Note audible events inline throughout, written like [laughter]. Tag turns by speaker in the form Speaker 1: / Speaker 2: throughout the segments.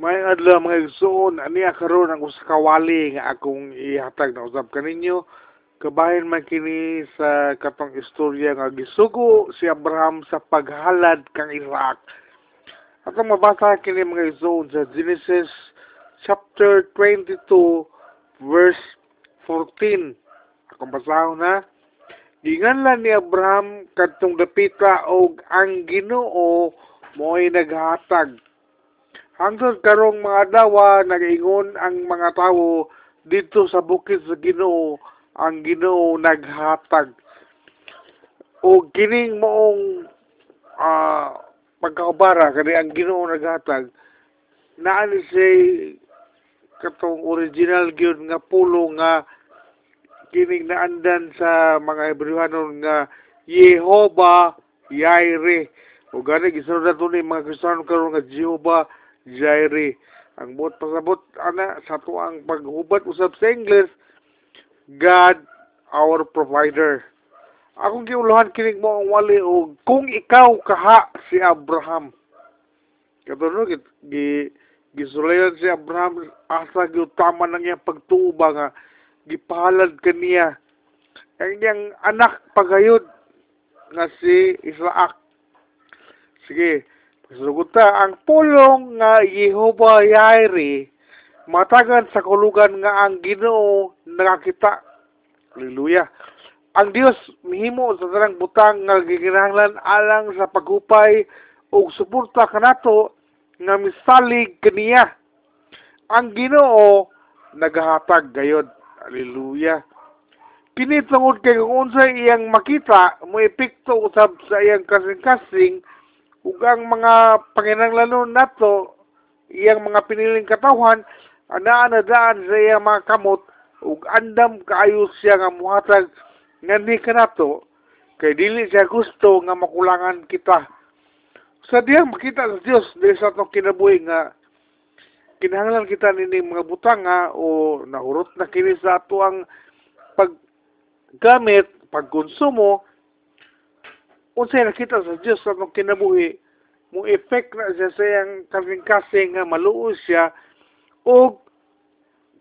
Speaker 1: May adlaw mga igsoon, aniya karon ang usa ka nga akong ihatag na usab kaninyo. Kabahin man kini sa katong istorya nga gisugo si Abraham sa paghalad kang Iraq. Atong mabasa kini mga igsoon sa Genesis chapter 22 verse 14. Akong basahon na. Ginganlan ni Abraham kadtong dapita og ang Ginoo mo'y naghatag Hangtod karong mga dawa nagaingon ang mga tawo dito sa bukid sa Ginoo ang Ginoo naghatag. O kining moong uh, pagkaubara kani ang Ginoo naghatag naani say katong original gyud nga pulo nga kining naandan sa mga Hebrewanon nga Yehova Yaire o gani gisunod na ni mga Kristiyano karon nga Jehovah Jairi. Ang buot pasabot ana sa tuang paghubat usab sa English, God our provider. Akong giuluhan kining mo ang wali o kung ikaw kaha si Abraham. Git gi gisulayan si Abraham asa giutama nang iyang pagtuuba nga gipalad kaniya ang iyang anak pagayod nga si Isaac. Sige, Suguta ang pulong nga Yehova Yairi matagan sa kulugan nga ang Ginoo nakakita. Hallelujah. Ang Dios mihimo sa tanang butang nga giginahanglan alang sa pagupay ug suporta kanato nga misalig kaniya. Ang Ginoo nagahatag gayod. Hallelujah. Kini tungod kay kung unsay iyang makita mo epekto usab sa iyang kasing-kasing ug ang mga panginanglanon nato iyang mga piniling katawhan anaa na daan sa iyang mga kamot ug andam kaayo siya nga muhatag ngani kanato kay dili siya gusto nga makulangan kita. Sa diyang makita sa Dios dili sa atong kinabuhi nga kinahanglan kita nini mga butang nga o nahurot na kini sa ato ang paggamit pagkonsumo unsay nakita sa Dios sa atong kinabuhi mo effect na siya sa iyang kasing-kasing nga maluo siya o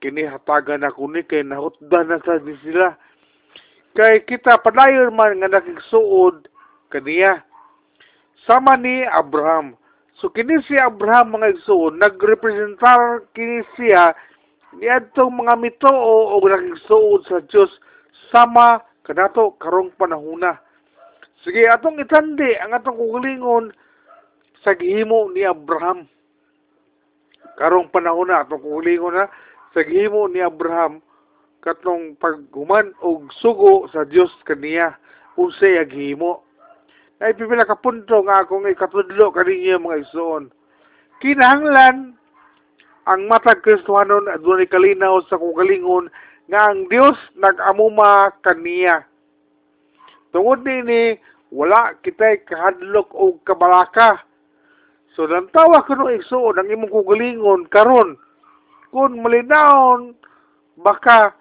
Speaker 1: kini hatagan na kuni kay nahutdan na sa sila. Kay kita padayon man nga nakigsuod kaniya. Sama ni Abraham. So kini si Abraham mga igsuon nagrepresentar kini siya niadtong mga mito o nakigsuod sa Dios sama kanato karong panahuna Sige, atong itandi ang atong kugalingon sa gihimo ni Abraham. Karong panahon na, atong kugalingon na, sa gihimo ni Abraham, katong paghuman og sugo sa Dios kaniya, unsay ang gihimo. Ay pipila ka punto nga akong ikatudlo kaninyo mga isuon. Kinahanglan ang matag Kristohanon adunay kalinaw sa kugalingon nga ang Dios nag-amuma kaniya Tungod ni wala kitay kahadlok o kabalaka. So lantawa kuno igsuon ang imong kugalingon karon kun malinawon baka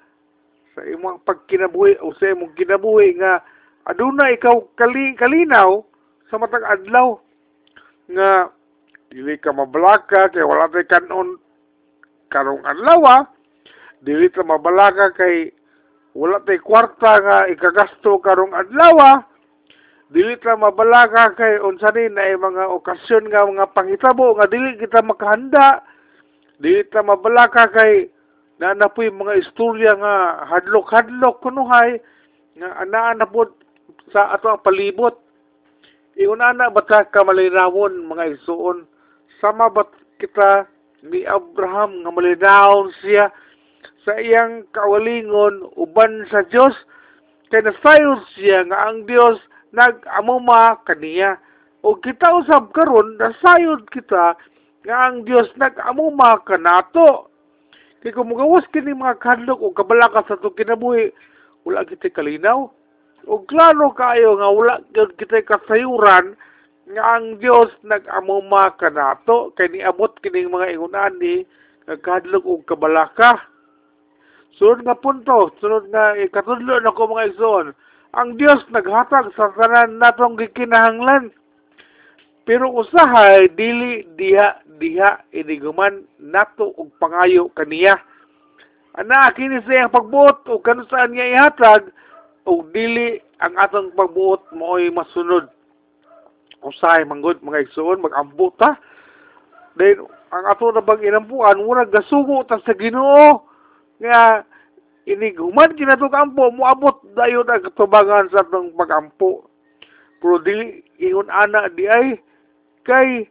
Speaker 1: sa imong pagkinabuhi o sa imong kinabuhi nga aduna ikaw kali, kalinaw sa matag adlaw nga dili ka mabalaka kay wala tay kanon karong adlaw ah. dili ta mabalaka kay wala tay kwarta nga ikagasto karong adlaw dili ta mabalaga kay unsa ni na mga okasyon nga mga panghitabo nga dili kita makahanda. Dili ta mabalaga kay na napoy mga istorya nga hadlok-hadlok kunuhay nga anaa na pod sa ato ang palibot. Ingon ana bata ka malinawon mga igsuon sama bat kita ni Abraham nga malinawon siya sa iyang kawalingon uban sa Dios kay nasayod siya nga ang Dios nag-amuma kaniya o kita usab karon nasayod kita nga ang Dios nag-amuma kanato kay kung mugawas kini mga kadlok o kabalaka sa to kinabuhi wala kita kalinaw. O klaro kayo nga wala kita kasayuran nga ang Dios nag-amuma kanato kay niabot kini mga ingunan ni nagkadlok og kabalaka Sunod nga punto, sunod nga ikatudlo na ko mga igsoon. Ang Dios naghatag sa tanan natong gikinahanglan. Pero usahay dili diha diha iniguman nato og pangayo kaniya. Ana kini sa pagbuot o kanu saan niya ihatag o dili ang atong pagbuot mo'y masunod. Usahay manggod mga igsoon magampo ta. Then ang ato na bang inampuan murag gasugo ta sa Ginoo nga iniguman kinato kampo moabot dayon ang katubangan sa atong pagampo. Pero dili ingon ana di ay kay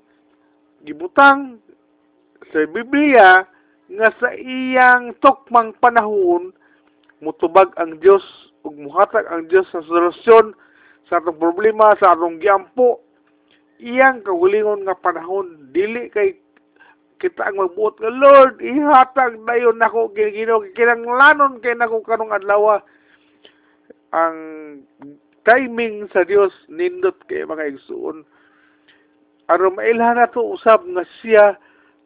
Speaker 1: gibutang sa Biblia nga sa iyang tukmang panahon mutubag ang Dios ug muhatag ang Dios sa solusyon sa atong problema sa atong giampo iyang kagulingon nga panahon dili kay kita ang magbuot nga Lord ihatag dayon nako Ginoo kinanglanon kay nako kanong adlaw. Ang timing sa Dios nindot kay mga igsuon. Aron mailhan nato usab nga siya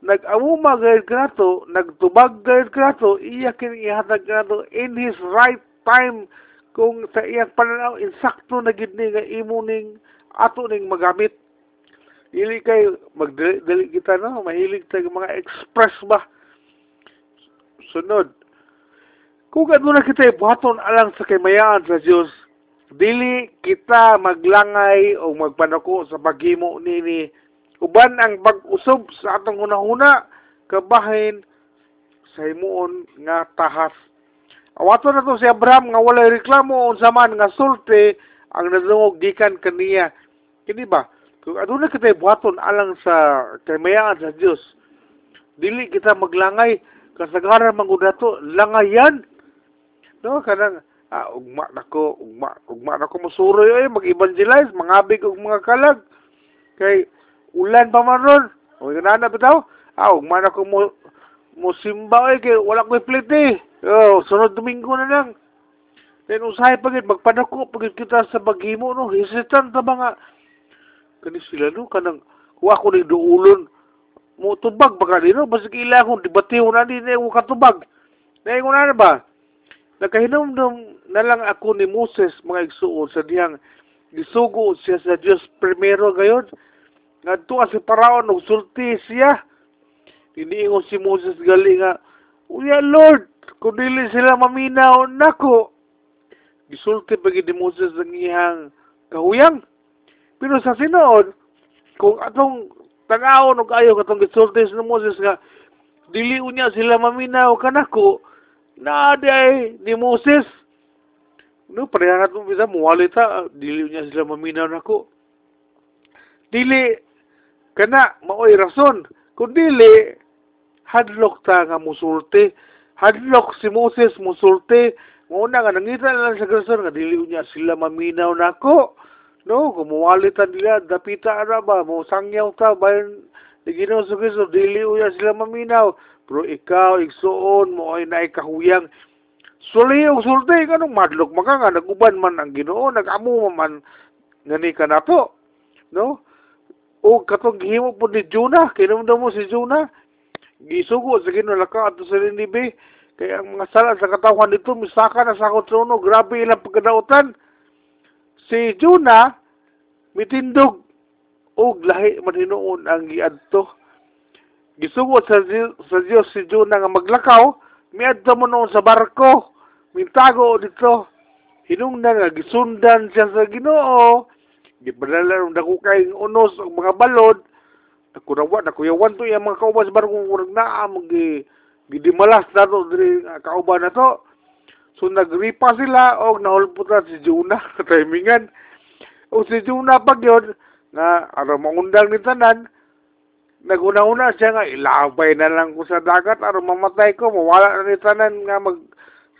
Speaker 1: nag-amuma gayud kanato, nagtubag gayud kanato, iya kini ihatag kanato in his right time. Kung sa iyang pananaw insakto na gid ni nga imo ning ato ning magamit. Dili kay magdali kita no, mahilig tag mga express ba. Sunod. Kung aduna kita buhaton alang sa kaymayaan sa Dios, dili kita maglangay o magpanako sa paghimo nini uban ang pag-usob sa atong hunahuna kabahin sa himuon nga tahas. Awato na to si Abraham nga walay reklamo unsa man nga sulti ang nadungog gikan kaniya. Kini ba kung aduna kita buhaton alang sa kamayaan sa Dios dili kita maglangay kasagaran mangudato langayan no kanang ah, ugma nako ugma ugma nako musuroy ay mag-evangelize mangabig og mga kalag kay ulan pa man ron. O ganana bitaw. Aw, man ako mo mo simba ay kay wala ko plite. Oh, sunod Domingo na lang. Then usahay pagit magpadako pagit kita sa baghimo no. Hesitant ta nga kani sila no kanang kuha ko ni duulon mo tubag baka dino basig ila ko debatiho na din eh katubag. Dahil ko na ba? Nakahinom na lang ako ni Moses mga igsuon sa diyang gisugo siya sa Dios primero gayon ngadto si Paraon og sulti siya. Iniingon si Moses gali nga Uya Lord kung dili sila maminaw nako. Gisulti pagi ni Moses ang iyang kahuyang pero sa sinood kung atong tangawon og ayo katong gisulti ni Moses nga dili unya sila maminaw kanako na day ni Moses. No pareha na itong bisa muwalita dili unya sila maminaw nako. Dili kana maoy rason. Kun dili hadlok ta nga musulti. Hadlok si Moses musulti. Muna nga nangita na lang sa rason nga dili unya sila maminaw nako no kumuwalitan nila dapita ara ba? Mo sangyaw ta bayan ni Ginoo sa Kristo dili unya sila maminaw. Pero ikaw igsuon mo ay naay kahuyang Suli og sulti kanong madlok maka nga naguban man ang Ginoo nagamo man ngani ka nato no? O katong gihimo po ni Juna, kinumdum mo si Juna, gisugo sa ginulaka ato sa Ninibe, kaya ang mga sala sa katawan nito, misaka na sa trono, grabe ilang pagkadautan. Si Juna, mitindog, o lahi maninoon ang giadto. Gisugo sa, sa Diyos si Juna nga maglakaw, miadto mo noon sa barko, mintago dito. Hinungdan nga gisundan siya sa Ginoo, gipadala ng dako kay unos og mga balod ako na wa nakuyawan to yung mga kauban sa barong urag na mag gidimalas na to diri kauban na to so nagripa sila og nahulputan si Juna [laughs] timingan. O si Juna pag yun na aron mangundang ni tanan naguna-una siya nga ilabay na lang ko sa dagat aron mamatay ko mawala na ni tanan nga mag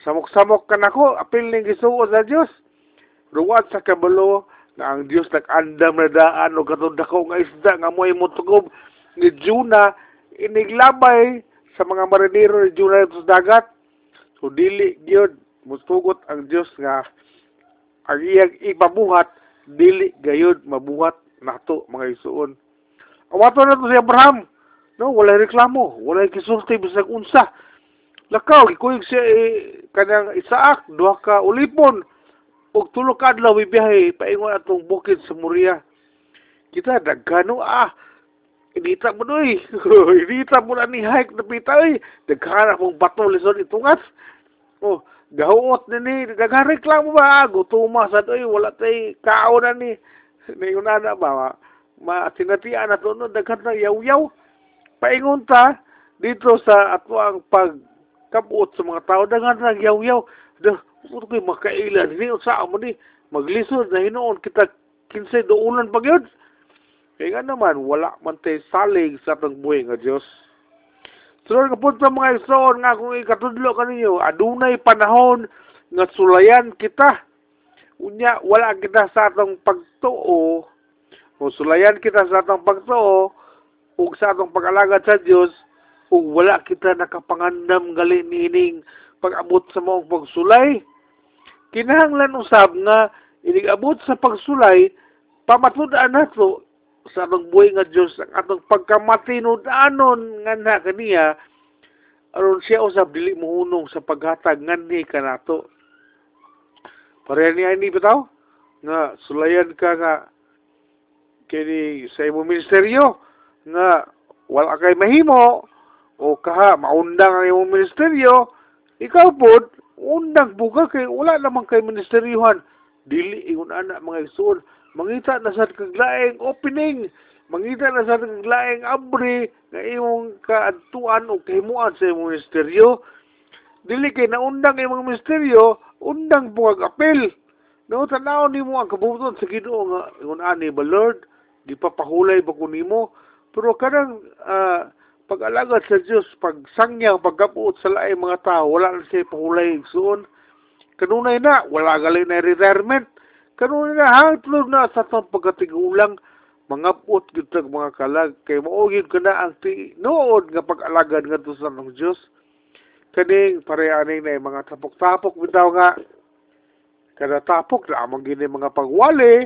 Speaker 1: samok-samok ka nako apil ning gisuo sa Dios ruwat sa kabalo na ang Dios nag-andam na daan o katong dako nga isda nga mo'y mutugob ni Juna iniglabay sa mga marinero ni Juna sa dagat. So dili gyud mutugot ang Dios nga ang iyang ipabuhat dili gayud mabuhat nato mga isuon awato na to si Abraham no wala reklamo wala kisulti bisag unsa lakaw gikuyog siya eh, kanang Isaak duha ka ulipon og tulo ka adlaw biyahe paingon atong bukid sa Moria. Kita daghano ah inita mo doy. [laughs] inita mo na ni hike na pita oy. Daghan akong bato lisod itungas. Oh, gahuot na ni, daghan reklamo ba? Gutuma sa doy, wala tay kao na ni. Ningon na ba? Ma sinatian na to no, daghan na yaw-yaw. Paingon ta dito sa ato ang pag kabuot sa mga tao daghan na yaw-yaw. Dah, Puro ko'y makailan. Hindi sa mo ni. Maglisod na hinoon kita kinsay doulan pag yun. Kaya nga naman, wala man tayo salig sa atong buhay nga Diyos. Sunod ka punta mga isoon nga kung ikatudlo ka ninyo, adunay panahon nga sulayan kita. Unya, wala kita sa atong pagtuo. O sulayan kita sa atong pagtuo, ug sa atong pag-alagad sa Diyos, ug wala kita nakapangandam gali nining pag-abot sa mong pagsulay kinahanglan usab nga inigabot sa pagsulay pamatud-an nato sa atong buhay nga Dios ang atong pagkamatinud-anon nga na kaniya aron siya usab dili mohunong sa paghatag nganhi kanato. Pareha niya ni bitaw nga sulayan ka nga kini sa imo ministeryo nga wala kay mahimo o kaha maundang ang imong ministeryo ikaw pod undang buka kay wala naman kay ministeryohan. Dili ingon ana mga igsoon mangita na sa kaglaeng opening. Mangita na sa kaglaeng abri nga imong kaadtuan o kahimuan sa imong ministeryo dili kay naundang imong ministeryo undang bukag apel no tanaw nimo ang kabubuton sa Ginoo nga ingon ani ba Lord? Di pa pahulay ba kunimo pero kadang uh, pag-alagad sa Diyos, pagsangyaw, pagkapuot sa laay mga tao, wala na siya pahulay igsoon. Kanunay na, wala galing na retirement. Kanunay na, hangtulog na sa itong pagkatigulang, mga puot gito mga kalag, kay maugid ka na ang tinuod nga pag-alagad nga sa ng Diyos. Kaning parehaning na mga tapok-tapok bitaw nga, kada tapok na amang gini mga pagwali,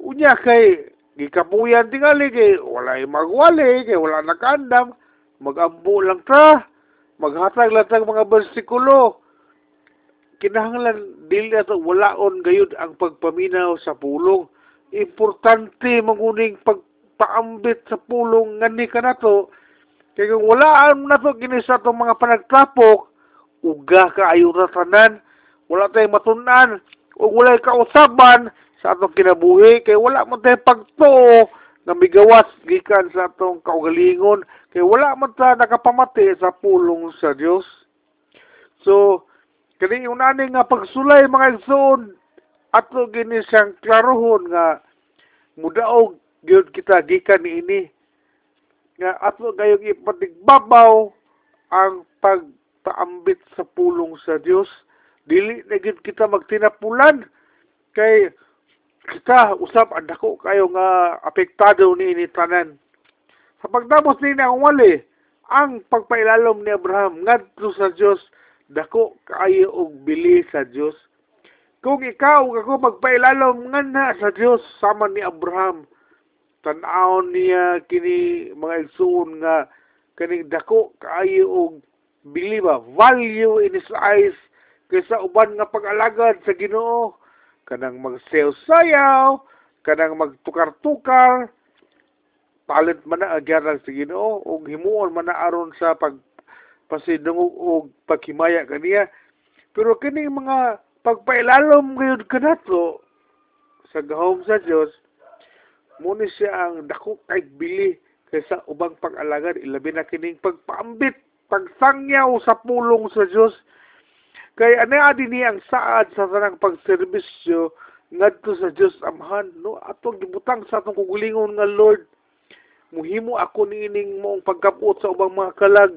Speaker 1: unya kay gikapuyan tingali kay wala magwali kay wala nakandam magambo lang ta maghatag lang mga bersikulo kinahanglan dili ato walaon gayud ang pagpaminaw sa pulong. Importante manguning pagpaambit sa pulong ngani kanato kay kung walaan nato kini sa atong mga panagtapok uga kaayo ra tanan. Wala tay matunan ug wala kausaban sa atong kinabuhi. Kay wala man tayo pagtuo nga migawas gikan sa atong kaugalingon. Kay wala man ta nakapamati sa pulong sa Dios so kani unani nga pagsulay mga igsoon ato gini siyang klarohon nga mudaog gyud kita gikan niini nga ato gayong ipatigbabaw ang pagpaambit sa pulong sa Dios dili na gid kita magtinapulan. Kay kita usap ang dako kayo nga apektado ni ini tanan. Sa pagtapos ni ang wali, ang pagpailalom ni Abraham ngadto sa Dios dako kayo og bili sa Dios. Kung ikaw ako magpailalom nga na sa Dios sama ni Abraham, tan-aon niya kini mga igsoon nga kaning dako kayo og bili ba? Value in his eyes kaysa uban nga pag-alagad sa Ginoo. Kanang magsayaw-sayaw, kanang magtukar-tukar, palit man na agyaran sa Ginoo. Ug himuon man na aron sa pag pasidungog og paghimaya kaniya. Pero kini mga pagpailalom ngayon kanato sa gahom sa Dios mo ni siya ang dako kay bili kaysa ubang pag-alagad ilabi na kining pagpaambit pagsangyaw sa pulong sa Dios Kay ani adi ni ang saad sa tanang pagserbisyo ngadto sa Dios Amhan. No atong gibutang sa atong kugulingon nga Lord. Muhimo ako niining mong pagkapot sa ubang mga kalag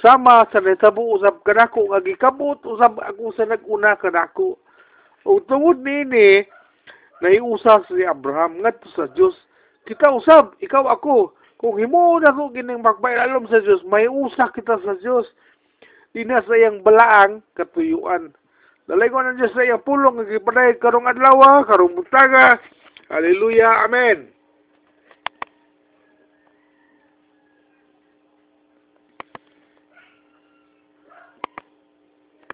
Speaker 1: sama sa natabo usab kanako nga gikabot usab ako sa naguna kanako ug tungod niini nahiusa si Abraham ngadto sa Dios kita usab ikaw ako kung himo na ko gining magpailalom sa Dios may usa kita sa Dios ina sa iyang balaang katuyuan. Dalay ko na Diyos sa iyang pulong, nagipaday karong adlaw, karong buntaga. Hallelujah. Amen.